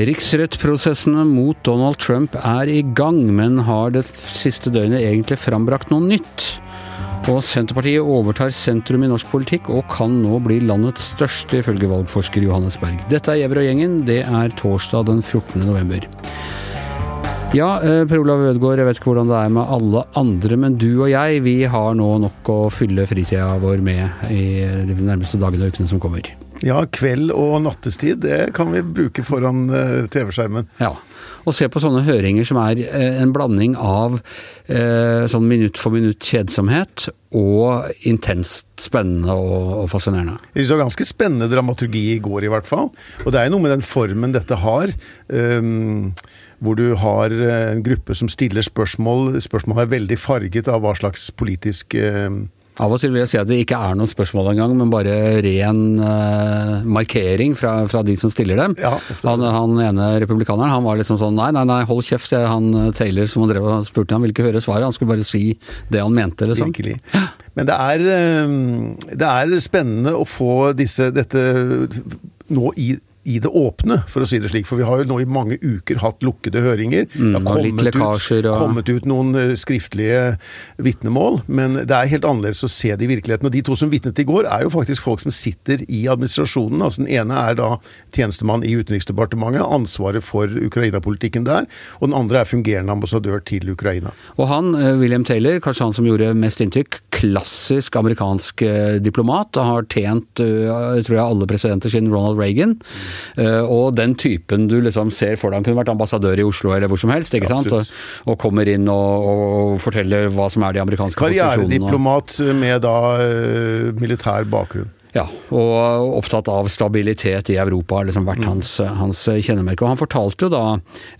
Riksrettprosessene mot Donald Trump er i gang, men har det siste døgnet egentlig frambrakt noe nytt? Og Senterpartiet overtar sentrum i norsk politikk og kan nå bli landets største, ifølge valgforsker Johannes Berg. Dette er Gjever og gjengen. Det er torsdag den 14. november. Ja, eh, Per Olav Ødegaard, jeg vet ikke hvordan det er med alle andre, men du og jeg, vi har nå nok å fylle fritida vår med i de nærmeste dagene og ukene som kommer. Ja, kveld og nattestid, det kan vi bruke foran uh, TV-skjermen. Ja, og se på sånne høringer som er uh, en blanding av eh, sånn minutt for minutt kjedsomhet og intenst spennende og, og fascinerende. Det var ganske spennende dramaturgi i går, i hvert fall. Og det er noe med den formen dette har. Um, hvor du har en gruppe som stiller spørsmål. Spørsmålet er veldig farget av hva slags politisk uh, av og til vil jeg si at det ikke er noen spørsmål engang, men bare ren uh, markering fra, fra, de som stiller dem. Ja, han, han, ene republikaneren han var liksom sånn nei, nei, nei, hold kjeft. Han eh, Taylor som han drev og spurte, han ville ikke høre svaret, han skulle bare si det han mente. Liksom. Virkelig. Men det er, eh, det er spennende å få disse, dette nå i i det åpne, for å si det slik. For vi har jo nå i mange uker hatt lukkede høringer. Mm, det har kommet, ut, og... kommet ut noen uh, skriftlige vitnemål, men det er helt annerledes å se det i virkeligheten. Og de to som vitnet i går, er jo faktisk folk som sitter i administrasjonen. Altså Den ene er da tjenestemann i Utenriksdepartementet, ansvaret for Ukraina-politikken der. Og den andre er fungerende ambassadør til Ukraina. Og han, uh, William Taylor, kanskje han som gjorde mest inntrykk, klassisk amerikansk uh, diplomat, har tjent tror jeg alle presidenter siden Ronald Reagan. Mm. Uh, og den typen du liksom ser for deg, han kunne vært ambassadør i Oslo eller hvor som helst, ikke sant? Og, og, kommer inn og, og, forteller hva som er de amerikanske posisjonene. Karrierediplomat med da uh, militær bakgrunn. Ja, og opptatt av stabilitet i Europa har liksom vært mm. hans, hans, kjennemerke. Og han fortalte jo da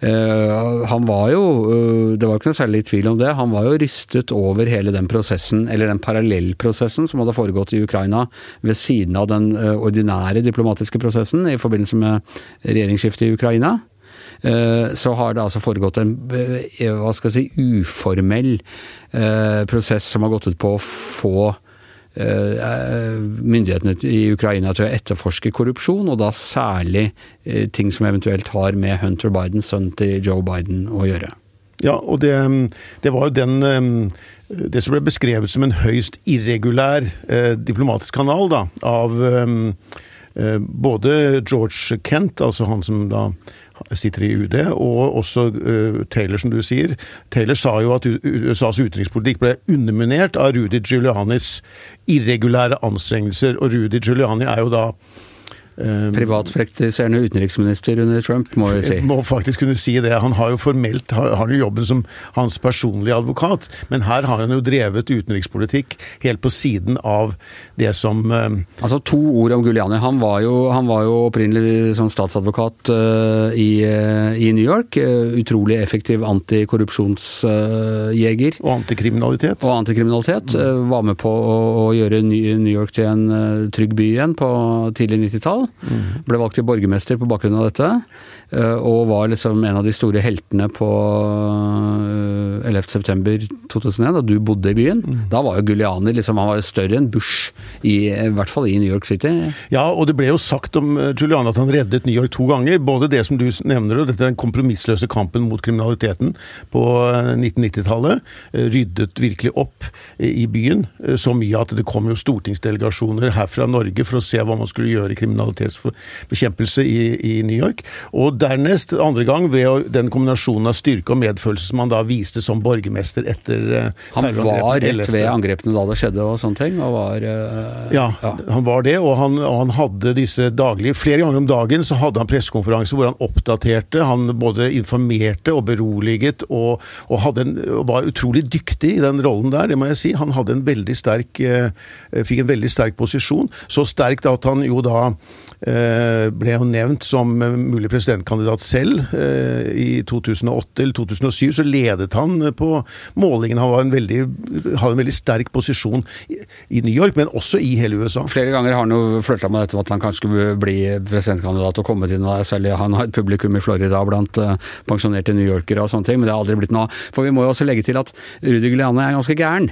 øh, Han var jo, øh, det var ikke noe særlig tvil om det, han var jo rystet over hele den prosessen, eller den parallellprosessen som hadde foregått i Ukraina ved siden av den øh, ordinære diplomatiske prosessen i forbindelse med regjeringsskiftet i Ukraina. Så har det altså foregått en hva skal jeg si, uformell prosess som har gått ut på å få myndighetene i Ukraina til å etterforske korrupsjon, og da særlig eh, ting som eventuelt har med Hunter Biden, sønnen til Joe Biden, å gjøre. Ja, og det, det var jo den Det som ble beskrevet som en høyst irregulær eh, diplomatisk kanal da, av eh, både George Kent, altså han som da sitter i UD, og også uh, Taylor, som du sier. Taylor sa jo at USAs utenrikspolitikk ble underminert av Rudy Giulianis irregulære anstrengelser, og Rudy Giuliani er jo da Privatpraktiserende utenriksminister under Trump, må vi si. Må faktisk kunne si det. Han har jo formelt har, har jo jobben som hans personlige advokat, men her har han jo drevet utenrikspolitikk helt på siden av det som um, Altså to ord om Guliani. Han var jo, han var jo opprinnelig sånn statsadvokat uh, i, uh, i, New York. Uh, utrolig effektiv antikorrupsjonsjeger. og antikriminalitet. Og antikriminalitet. Mm. var med på å, å gjøre New York til en trygg by igjen på tidlig 90-tall. Ble valgt til borgermester på bakgrunn av dette. Eh, og var liksom en av de store heltene på 11.9.2001, eh, da du bodde i byen. Mm. Da var jo Guliani liksom, han var større enn Bush, i, i, hvert fall i New York City. Ja, og det ble jo sagt om eh, Giuliani at han reddet New York to ganger. Både det som du nevner, og dette den kompromissløse kampen mot kriminaliteten på 1990-tallet. Ryddet virkelig opp i byen. Så mye at det kom jo stortingsdelegasjoner her fra Norge for å se hva man skulle gjøre i kriminalitetsbekjempelse i, i New York. Og dernest, andre gang, ved den kombinasjonen av styrke og medfølelse som han da viste som borgermester etter uh, Han var rett ved angrepene da det skjedde og sånne ting? Og var, uh, ja, ja, han var det. Og han, og han, hadde disse daglige Flere ganger om dagen så hadde han pressekonferanse hvor han oppdaterte. Han både informerte og beroliget, og, og en, var utrolig dyktig i den rollen der, det må jeg si. Han hadde en veldig sterk, uh, fikk en veldig sterk posisjon. Så sterkt at han jo da ble jo nevnt som mulig presidentkandidat selv. I 2008 eller 2007 så ledet han på målingen. Han en veldig, hadde en veldig sterk posisjon i New York, men også i hele USA. Flere ganger har han jo flørta med dette med at han kanskje skulle bli presidentkandidat og komme til noe særlig. Han har et publikum i Florida blant pensjonerte newyorkere og sånne ting, men det har aldri blitt noe av. For vi må jo også legge til at Rudi Guliane er ganske gæren.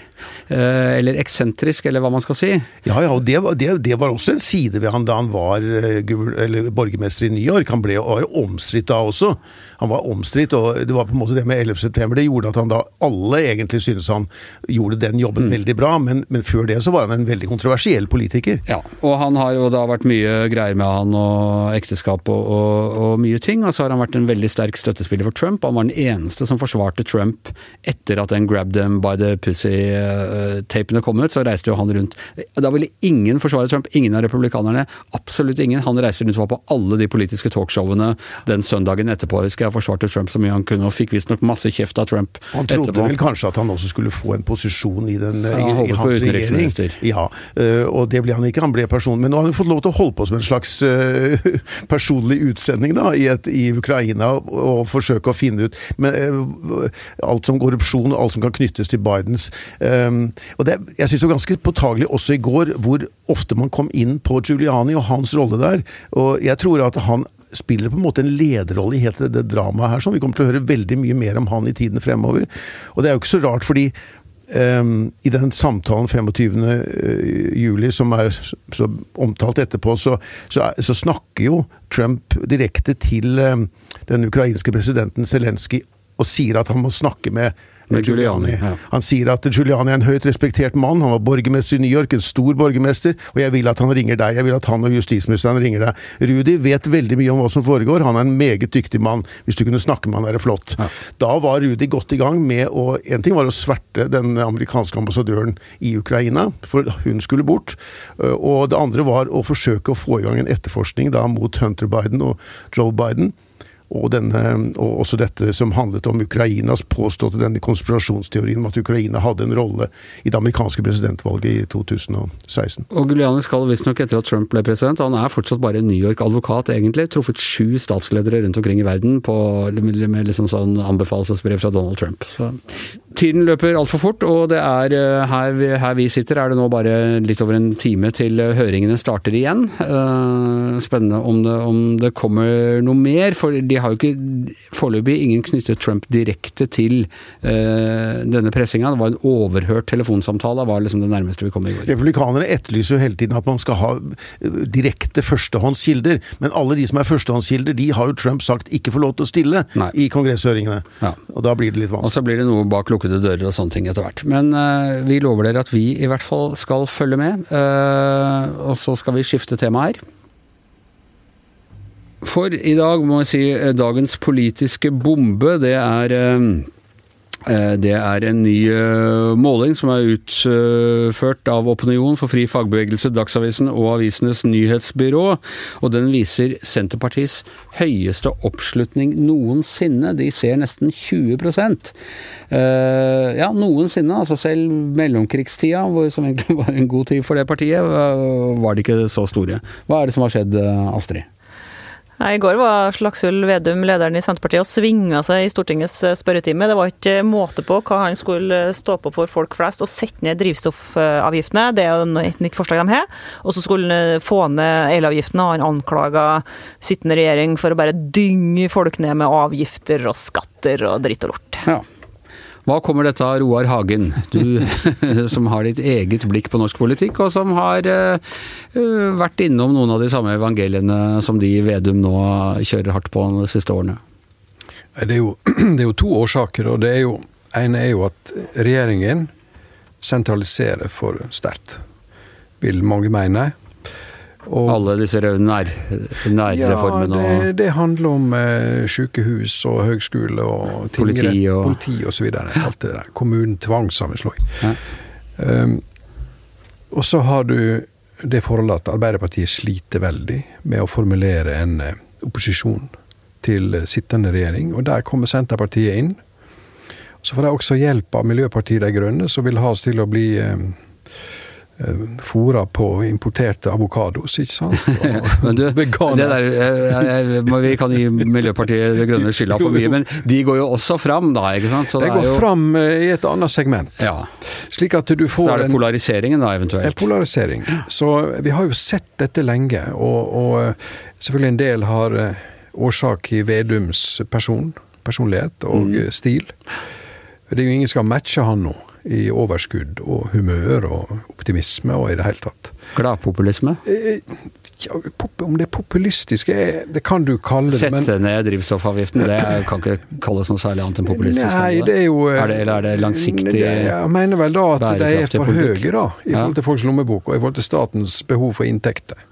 Eller eksentrisk, eller hva man skal si. Ja, ja, og det, det, det var også en side ved han da han var uh, borgermester i New York. Han ble jo omstridt da også. Han var omstridt, og det var på en måte det med 11. september. Det gjorde at han da alle egentlig syntes han gjorde den jobben mm. veldig bra, men, men, før det så var han en veldig kontroversiell politiker. Ja, og han har jo da vært mye greier med han og ekteskap og, og, og mye ting. Og så har han vært en veldig sterk støttespiller for Trump. Han var den eneste som forsvarte Trump etter at den 'grab them by the pussy'-tapene kom ut. Så reiste jo han rundt. Da ville ingen forsvare Trump. Ingen av republikanerne. Absolutt ingen. Han reiste rundt og var på alle de politiske talkshowene den søndagen etterpå. husker jeg jeg forsvarte Trump så mye han kunne, og fikk visstnok masse kjeft av Trump etterpå. Han trodde etterpå. vel kanskje at han også skulle få en posisjon i, den, ja, i, i hans regjering. Ja, uh, og det ble han ikke, han ble person. Men nå har han fått lov til å holde på som en slags uh, personlig utsending da, i, et, i Ukraina, og, forsøke å finne ut men, uh, alt som korrupsjon, alt som kan knyttes til Bidens. Og det, jeg syns det var ganske påtagelig også i går hvor ofte man kom inn på Giuliani og hans rolle der. Og jeg tror at han spiller på en måte en lederrolle i hele det dramaet her. sånn. Vi kommer til å høre veldig mye mer om han i tiden fremover. Og det er jo ikke så rart, fordi um, i den samtalen 25. Eh, juli, som er så omtalt etterpå, så, så, så snakker jo Trump direkte til um, den ukrainske presidenten Zelenskyj og sier at han må snakke med med Giuliani. Ja. Han sier at Giuliani er en høyt respektert mann. Han var borgermester i New York, en stor borgermester, og jeg vil at han ringer deg. Jeg vil at han og justisministeren ringer deg. Rudi vet veldig mye om hva som foregår. Han er en meget dyktig mann. Hvis du kunne snakke med han, er det flott. Ja. Da var Rudi godt i gang med å En ting var å sverte den amerikanske ambassadøren i Ukraina, for hun skulle bort. Og det andre var å forsøke å få i gang en etterforskning da mot Hunter Biden og Joe Biden og, denne, og, også dette som handlet om Ukrainas påståtte denne konspirasjonsteorien om at Ukraina hadde en rolle i det amerikanske presidentvalget i 2016. Og Guliani skal visstnok etter at Trump ble president, han er fortsatt bare New York-advokat egentlig, truffet sju statsledere rundt omkring i verden på, med liksom sånn anbefalelsesbrev fra Donald Trump. Så Tiden løper altfor fort, og det er eh, her vi, her vi, sitter er det nå bare litt over en time til eh, høringene starter igjen. Eh, spennende om det, om det kommer noe mer, for de har jo ikke foreløpig ingen knyttet Trump direkte til denne pressinga. Det var en overhørt telefonsamtale, var liksom det nærmeste vi kom i går. Republikanerne etterlyser jo hele tiden at man skal ha direkte førstehåndskilder, men alle de som er førstehåndskilder, de har jo Trump sagt ikke får lov til å stille Nei. i kongresshøringene. Ja. Og da blir det litt vanskelig. Og så blir det noe bak lukkede dører og sånne ting etter hvert. Men uh, vi lover dere at vi i hvert fall skal følge med. Uh, og så skal vi skifte tema her. For i dag må jeg si eh, dagens politiske bombe, det er uh, Eh, det er en ny eh, måling som er utført av Opinion for fri fagbevegelse, Dagsavisen og Avisenes nyhetsbyrå. Og den viser Senterpartiets høyeste oppslutning noensinne. De ser nesten 20 eh, Ja, noensinne. Altså selv mellomkrigstida, som egentlig var en god tid for det partiet, var de ikke så store. Hva er det som har skjedd, Astrid? I går var Slagsvold Vedum, lederen i Senterpartiet, og svinga seg i Stortingets eh, spørretime. Det var ikke måte på hva han skulle eh, stå på for folk flest, og sette ned drivstoffavgiftene. Det er jo et nytt forslag de har. Og så skulle han eh, få ned elavgiftene, og han anklaga sittende regjering for å bare dynge folk ned med avgifter og skatter og dritt og lort. Ja. Hva kommer dette av Roar Hagen, du som har ditt eget blikk på norsk politikk, og som har uh, vært innom noen av de samme evangeliene som de i Vedum nå kjører hardt på de siste årene? Det er jo, det er jo to årsaker. og det er jo, ene er jo at regjeringen sentraliserer for sterkt, vil mange mene. Og, Alle disse nærreformene? Ja, det, det, handler om eh, sykehus og høgskole og tingrett, politi og, videre. Alt det der. Kommunen tvangssammenslåing. Ja. Um, og så har du det forholdet at Arbeiderpartiet sliter veldig med å formulere en eh, opposisjon til sittende regjering, og der kommer Senterpartiet inn. Så får de også hjelp av Miljøpartiet De Grønne, som vil ha oss til å bli eh, Eh, fôra på importerte avokados, ikke sant? men du, det der, jeg, jeg, vi kan gi Miljøpartiet De Grønne skylda for mye, men de går jo også fram da, ikke sant? Så det, går jo... fram eh, i et annet segment. Ja. Slik at du får Så er det polariseringen da, eventuelt? En polarisering. Så vi har jo sett dette lenge, og, og eh, selvfølgelig en del har årsak i Vedums person, personlighet og mm. stil. Det er jo ingen som skal matche han nå i overskudd og humør og optimisme og i det hele tatt. Gladpopulisme? Eh, ja, om det er populistisk, det kan du kalle det. men Sette ned drivstoffavgiften, det kan ikke kalles noe særlig annet enn populistisk? Nei, det er jo er det, Eller er det langsiktig det, Jeg mener vel da at de er for høye, da, i forhold til folks lommebok og i forhold til statens behov for inntekter.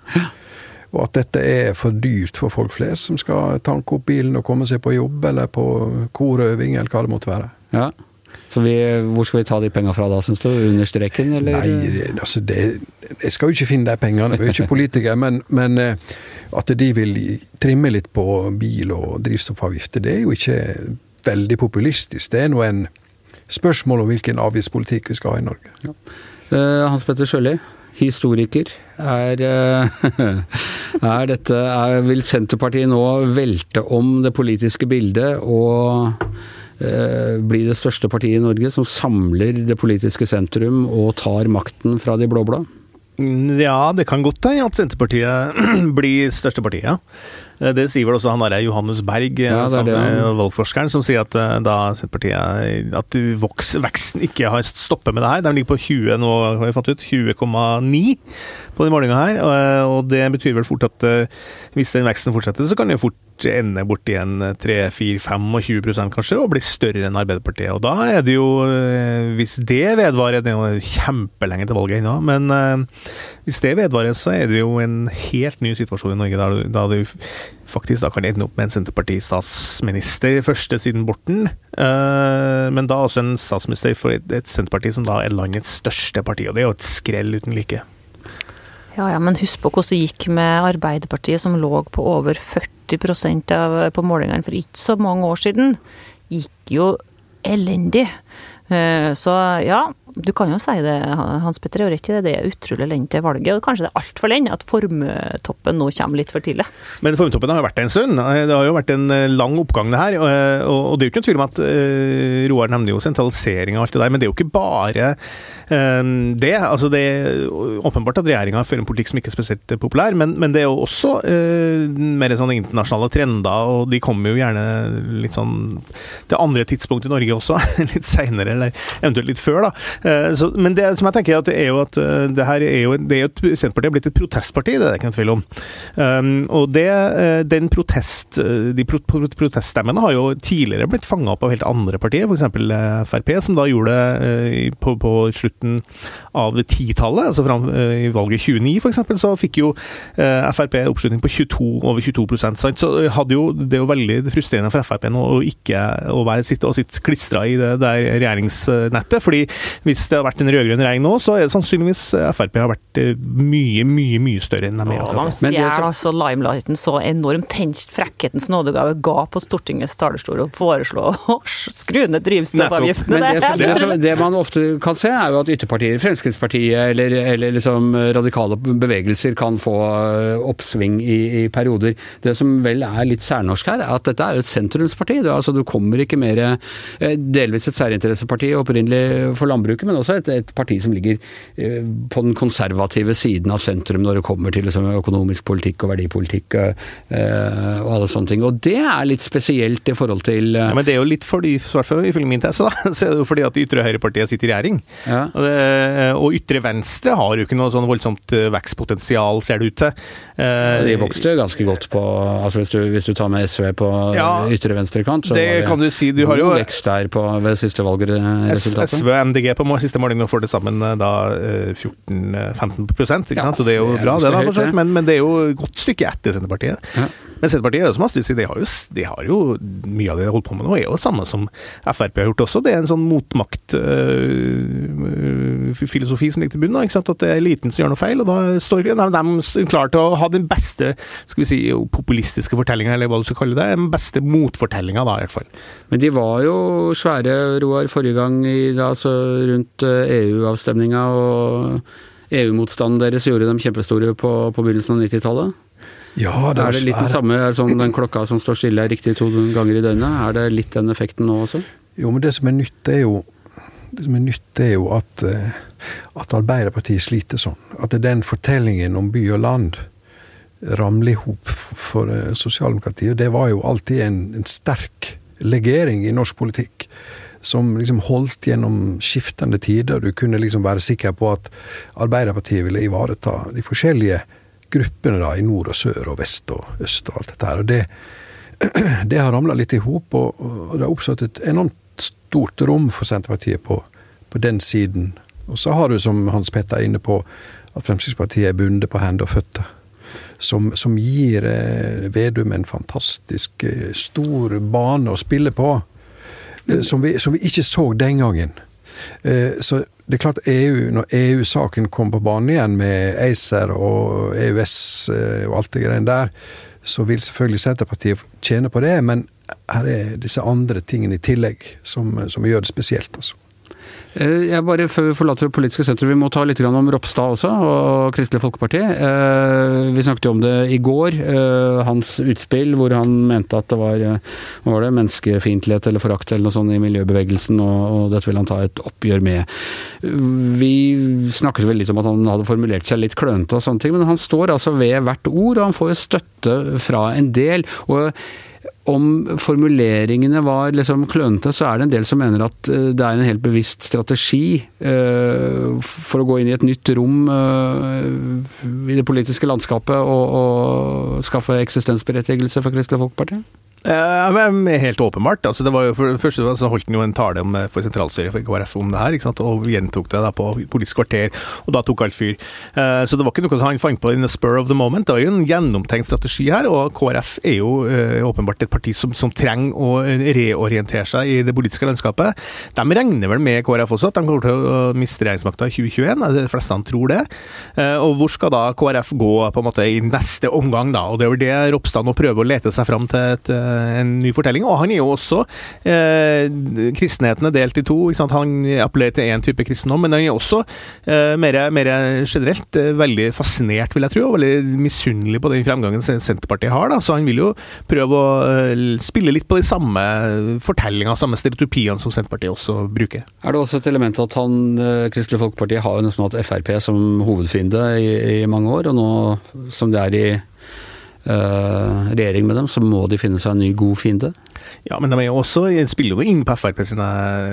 Og at dette er for dyrt for folk flest som skal tanke opp bilen og komme seg på jobb eller på korøving eller hva det måtte være. Ja. Så vi, hvor skal vi ta de penga fra da, syns du? Under streken, eller? Nei, altså det, Jeg skal jo ikke finne de pengene, jeg er jo ikke politiker. Men, men, eh, at de vil trimme litt på bil- og drivstoffavgifter, det er jo ikke veldig populistisk. Det er nå en spørsmål om hvilken avgiftspolitikk vi skal ha i Norge. Ja. Uh, Hans Petter Sjøli, historiker. Er, uh, er dette er, Vil Senterpartiet nå velte om det politiske bildet og Eh, bli det største partiet i Norge som samler det politiske sentrum og tar makten fra de blå-blå? Mm, ja, det kan godt hende at Senterpartiet blir største partiet. Ja. Eh, det sier vel også han derre Johannes Berg, ja, det det, valgforskeren, som sier at eh, da Senterpartiet At voks, veksten ikke har stoppet med det her. Den ligger på 20 nå, har vi fant ut. 20,9 på den målinga her. Og det betyr vel fort at hvis den veksten fortsetter, så kan det fort ende bort i en 3-4-25% kanskje, og bli større enn Arbeiderpartiet. Og da er det jo, eh, hvis det vedvarer, det er jo kjempelenge til valget ennå, men hvis det vedvarer, så er det jo en helt ny situasjon i Norge, da, da faktisk da kan ende opp med en Senterparti-statsminister, første siden Borten, uh, men da også en statsminister for et, et Senterparti som da er landets største parti, og det er jo et skrell uten like. Ja, ja, men husk på hvordan det gikk med Arbeiderpartiet, som lå på over 40 av, på målingene for ikke så mange år siden. Gikk jo elendig. Eh, så ja, du kan jo si det, Hans Petter har rett i det. Det er utrolig lenge til valget. Og kanskje det er altfor lenge at formtoppen nå kommer litt for tidlig. Men formtoppen har jo vært det en stund. Det har jo vært en eh, lang oppgang, det her. Og det er jo ikke noen tvil om at Roar nevner jo sentralisering og alt det der, men det er jo ikke bare det. Altså det er åpenbart at regjeringa fører en politikk som ikke er spesielt populær, men, men det er jo også mer sånne internasjonale trender, og de kommer jo gjerne litt sånn til andre tidspunkt i Norge også, litt seinere, eller eventuelt litt før, da. Eh, så, men det som jeg tenker, at det er jo at eh, det her er jo, det er jo et, Senterpartiet har blitt et protestparti, det er det ikke noe tvil om. Um, og det, eh, den protest, de pro, pro, proteststemmene har jo tidligere blitt fanga opp av helt andre partier, f.eks. Frp, som da gjorde det på, på slutten av titallet, altså fram i valget 29 f.eks., så fikk jo Frp oppslutning på 22, over 22 sant? Så hadde jo, det er jo veldig frustrerende for Frp nå å ikke å være, sitte, og sitte klistra i det der regjeringsnettet. fordi hvis det har vært en rød-grønn regjering nå, så er det sannsynligvis eh, Frp har vært eh, mye, mye mye større enn de er. Ja, de stjeler altså limelighten så enormt. Tenk frekkhetens nådegave ga på Stortingets talerstol og foreslå å skru ned drivstoffavgiftene. Det, det, det, det, man ofte kan se, er jo at ytterpartier, Fremskrittspartiet eller, eller liksom radikale bevegelser kan få eh, oppsving i, i, perioder. Det som vel er litt særnorsk her, er at dette er jo et sentrumsparti. Du, altså, du kommer ikke mer Delvis et særinteresseparti opprinnelig for landbruket, men også et, et parti som ligger eh, på den konservative siden av sentrum når det kommer til liksom, økonomisk politikk og verdipolitikk og, eh, og alle sånne ting. Og det er litt spesielt i forhold til eh, ja, Men det er jo litt fordi, i hvert fall ifølge min tese, da, så er det jo fordi at ytre høyrepartiet sitter i regjering. Ja. Og, det, og, ytre venstre har jo ikke noe sånn voldsomt vekstpotensial, ser det ut til. De vokste ganske godt på altså hvis du, hvis du tar med SV på ja, ytre venstrekant, så det det kan du si. Du har jo vekst der på, ved siste valgresultatet. SV og MDG på siste måling får det sammen eh, da 14-15 eh, ikke sant? Og det er jo bra, det, da, men, men, det er jo et godt stykke etter Senterpartiet. Ja. Men Senterpartiet er som Astrid de har jo, de har jo mye av det de holder på med nå, er jo det samme som Frp har gjort også. Det er en sånn motmaktfilosofi øh, som ligger til sant? At det er eliten som gjør noe feil, og da står de, de klar til å ha den beste skal vi si, populistiske fortellinga, eller hva du skal kalle det. Den beste motfortellinga, da, i hvert fall. Men de var jo svære, Roar, forrige gang i, altså, rundt EU-avstemninga. og EU-motstanden deres gjorde dem kjempestore på, på begynnelsen av 90-tallet? Ja, det er, er det litt den samme, sånn den klokka som står stille riktig to ganger i døgnet? Er det litt den effekten nå også? Jo, men det som er nytt, er jo, det som er, nytt er jo at, eh, at Arbeiderpartiet sliter sånn. At det er den fortellingen om by og land ramler i hop for eh, sosialdemokratiet. Det var jo alltid en, en sterk legering i norsk politikk som liksom holdt gjennom skiftende tider. Du kunne liksom være sikker på at Arbeiderpartiet ville ivareta de forskjellige gruppene da, i nord og sør og vest og øst og alt dette her. Og det, det har ramla litt i hop, og, og, det har oppstått et enormt stort rom for Senterpartiet på, på den siden. Og så har du, som Hans Petter er inne på, at Fremskrittspartiet er bundet på hender og føtter. Som, som gir eh, Vedum en fantastisk eh, stor bane å spille på. Eh, som, vi, som, vi, ikke så den gangen. Eh, så det er klart EU, Når EU-saken kom på banen igjen med ACER og EØS eh, og alt det greiene der, så vil selvfølgelig Senterpartiet tjene på det. Men her er disse andre tingene i tillegg som, som gjør det spesielt. altså. Eh, jeg bare, Før vi forlater det politiske senteret, vi må ta litt om Ropstad også, og Kristelig Folkeparti. Eh, vi snakket jo om det i går. Eh, hans utspill hvor han mente at det var, var det, menneskefiendtlighet eller forakt eller noe sånt i miljøbevegelsen, og, dette vil han ta et oppgjør med. Vi snakket vel litt om at han hadde formulert seg litt klønete og sånne ting, men han står altså ved hvert ord, og han får jo støtte fra en del. og om formuleringene var liksom klønete, så er det en del som mener at eh, det er en helt bevisst strategi uh, for å gå inn i et nytt rom uh, i det politiske landskapet og, og skaffe eksistensberettigelse for Kristelig Folkeparti? Uh, helt åpenbart. Altså, det var jo for først så holdt han jo en tale om, for sentralstyret for KrF om det her, ikke sant? og gjentok det da på Politisk kvarter, og da tok alt fyr. Uh, så det var ikke noe han fant på in the spur of the moment. Det var jo en gjennomtenkt strategi her, og KrF er jo uh, åpenbart et parti som, som, trenger å reorientere seg i det politiske landskapet. De regner vel med KrF også, at de kommer til å miste regjeringsmakta i 2021. De fleste tror det. Og hvor skal da KrF gå på en måte i neste omgang, da? Og det er vel det Ropstad nå prøver å lete seg fram til et en ny fortelling. Og han er jo også eh, Kristenheten er delt i to. Han appellerer til én type kristendom, men han er også eh, mer, mer, generelt eh, veldig fascinert, vil jeg tro, og veldig misunnelig på den fremgangen Senterpartiet har. Da. Så han vil jo prøve å eh, spille litt på de samme fortellingene, samme stereotypiene som Senterpartiet også bruker. Er det også et element at han, eh, Kristelig Folkeparti har jo nesten hatt Frp som hovedfiende i, i mange år, og nå som det er i uh, regjering med dem, så må de finne seg en ny god fiende. Ja, men de er jo også, spiller jo inn på Frp sine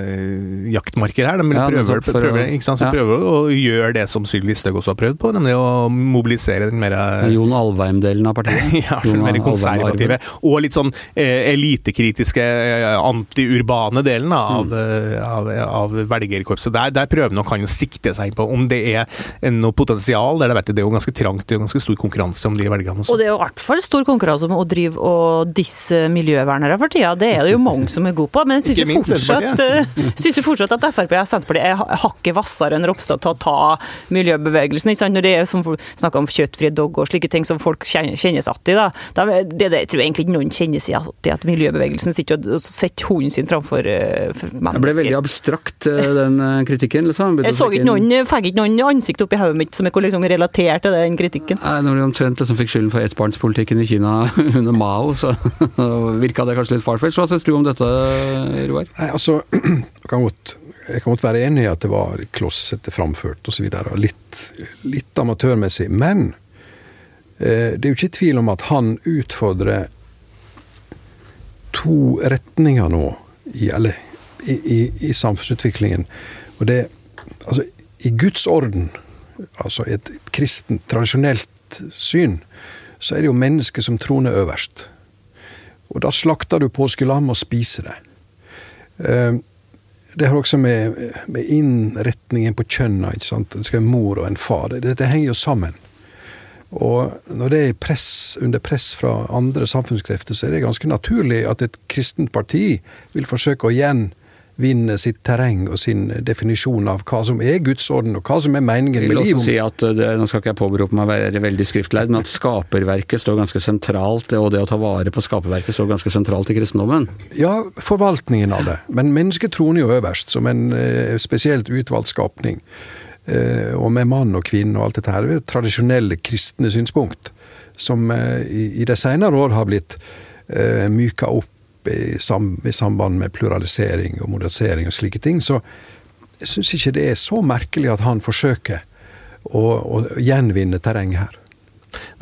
eh, jaktmarker her. De ja, prøver, prøver, å, ja. prøver, å gjøre det som Sylvi Listhaug også har prøvd på, nemlig å mobilisere den mer Jon Alvheim-delen av partiet? ja, den mer konservative. Og litt sånn eh, elitekritiske, eh, antiurbane delen av, mm. av, av velgerkorpset. Der, der, prøver nok han å sikte seg inn på om det er noe potensial der. Det, vet jeg, det er jo ganske trangt, det er jo ganske stor konkurranse om de velgerne. Også. Og det er jo hvert fall stor konkurranse om å drive og disse miljøvernere for tida det er det jo mange som er gode på. Men jeg syns fortsatt, uh, synes fortsatt at Frp og Senterpartiet er hakket hvassere enn Ropstad til å ta miljøbevegelsen. ikke sant? Når det er som snakker om kjøttfrie dog og slike ting som folk kjennes igjen i. da. Det, det, tror jeg egentlig ikke noen kjenner seg igjen i, at miljøbevegelsen sitter og setter hunden sin framfor mennesker. Det ble veldig abstrakt, uh, den kritikken. liksom. Jeg så ikke noen, fikk ikke noen ansikt oppi hodet mitt som er liksom relatert til den kritikken. Nei, Når de omtrent liksom fikk skylden for ettbarnspolitikken i Kina under Mao, så virka det kanskje litt farfetch. Hva syns du om dette, Roar? Nei, altså, jeg kan, godt, jeg kan godt være enig i at det var klossete framført osv. Litt, litt amatørmessig. Men eh, det er jo ikke tvil om at han utfordrer to retninger nå i, eller, i, i, i samfunnsutviklingen. Og det Altså, i Guds orden, altså et, et kristent, tradisjonelt syn, så er det jo mennesket som troner øverst. Og da slakter du påskelam og spiser det. Eh, det har også med, med innretningen på kjønna. ikke sant? Det skal være mor og en far. Dette henger jo sammen. Og når det er press, under press fra andre samfunnskrefter, så er det ganske naturlig at et kristent parti vil forsøke å igjen vinner sitt terreng og sin definisjon av hva som er Guds orden, og hva som er meningen med livet. Jeg vil også si at det, Nå skal ikke jeg påberope meg å være veldig skriftleid, men at skaperverket står ganske sentralt, og det å ta vare på skaperverket står ganske sentralt i kristendommen? Ja, forvaltningen av det. Men mennesket troner jo øverst, som en eh, spesielt utvalgt skapning. eh, og med mann og kvinne og alt dette her, er tradisjonelle kristne synspunkt, som eh, i, de senere år har blitt eh, myka opp i, sam, i, samband med pluralisering og modernisering og slike ting. Så jeg syns ikke det er så merkelig at han forsøker å, å gjenvinne terrenget her.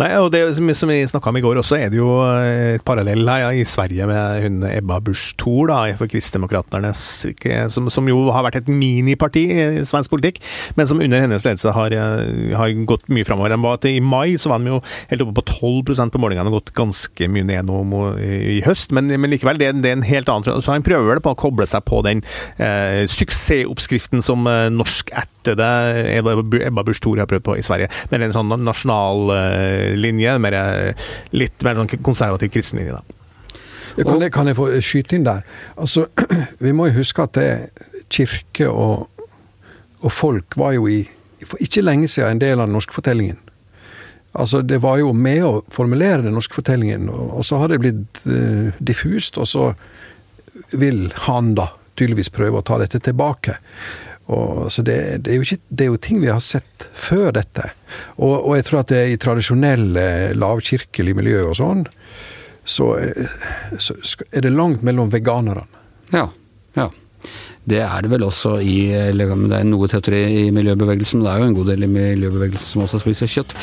Nei, og det som vi snakka om i går også, er det jo et parallell her i Sverige med hun Ebba Busch Thor for Kristdemokraterna, som, som, jo har vært et miniparti i svensk politikk, men som under hennes ledelse har, har gått mye framover. I mai så var de jo helt oppe på 12% på målingene og gått ganske mye ned nå i høst, men, men likevel, det, det, er en helt annen Så han prøver vel på å koble seg på den eh, suksessoppskriften som eh, norsk ættede Ebba Busch Thor har prøvd på i Sverige, med en sånn nasjonal eh, linje, mer, litt mer sånn konservativ kristen linje. da. Kan jeg, kan jeg, få skyte inn der? Altså, Vi må jo huske at det, kirke og, og, folk var jo i, for ikke lenge siden en del av den norske fortellingen. Altså, Det var jo med å formulere den norske fortellingen, og, og så har det blitt uh, diffust, og så vil han da tydeligvis prøve å ta dette tilbake. Og, så det, det, er ikke, det, er jo ting vi har sett før dette. Og, og jeg tror at det er i tradisjonelle lavkirkelige miljø og sånn, så, så, er det langt mellom veganerne. Ja. ja. Det er det vel også i Det er noe tettere i miljøbevegelsen, men det er jo en god del i miljøbevegelsen som også spiser kjøtt.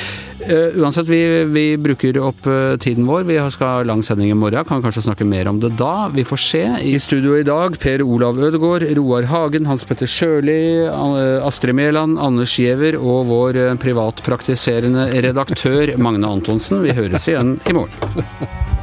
Uh, uansett, vi, vi, bruker opp uh, tiden vår. Vi skal ha lang sending i morgen, kan kanskje snakke mer om det da. Vi får se. I studio i dag Per Olav Ødegaard, Roar Hagen, Hans Petter Sjøli, Astrid Mæland, Anders Giæver og vår uh, privatpraktiserende redaktør Magne Antonsen. Vi høres igjen i morgen.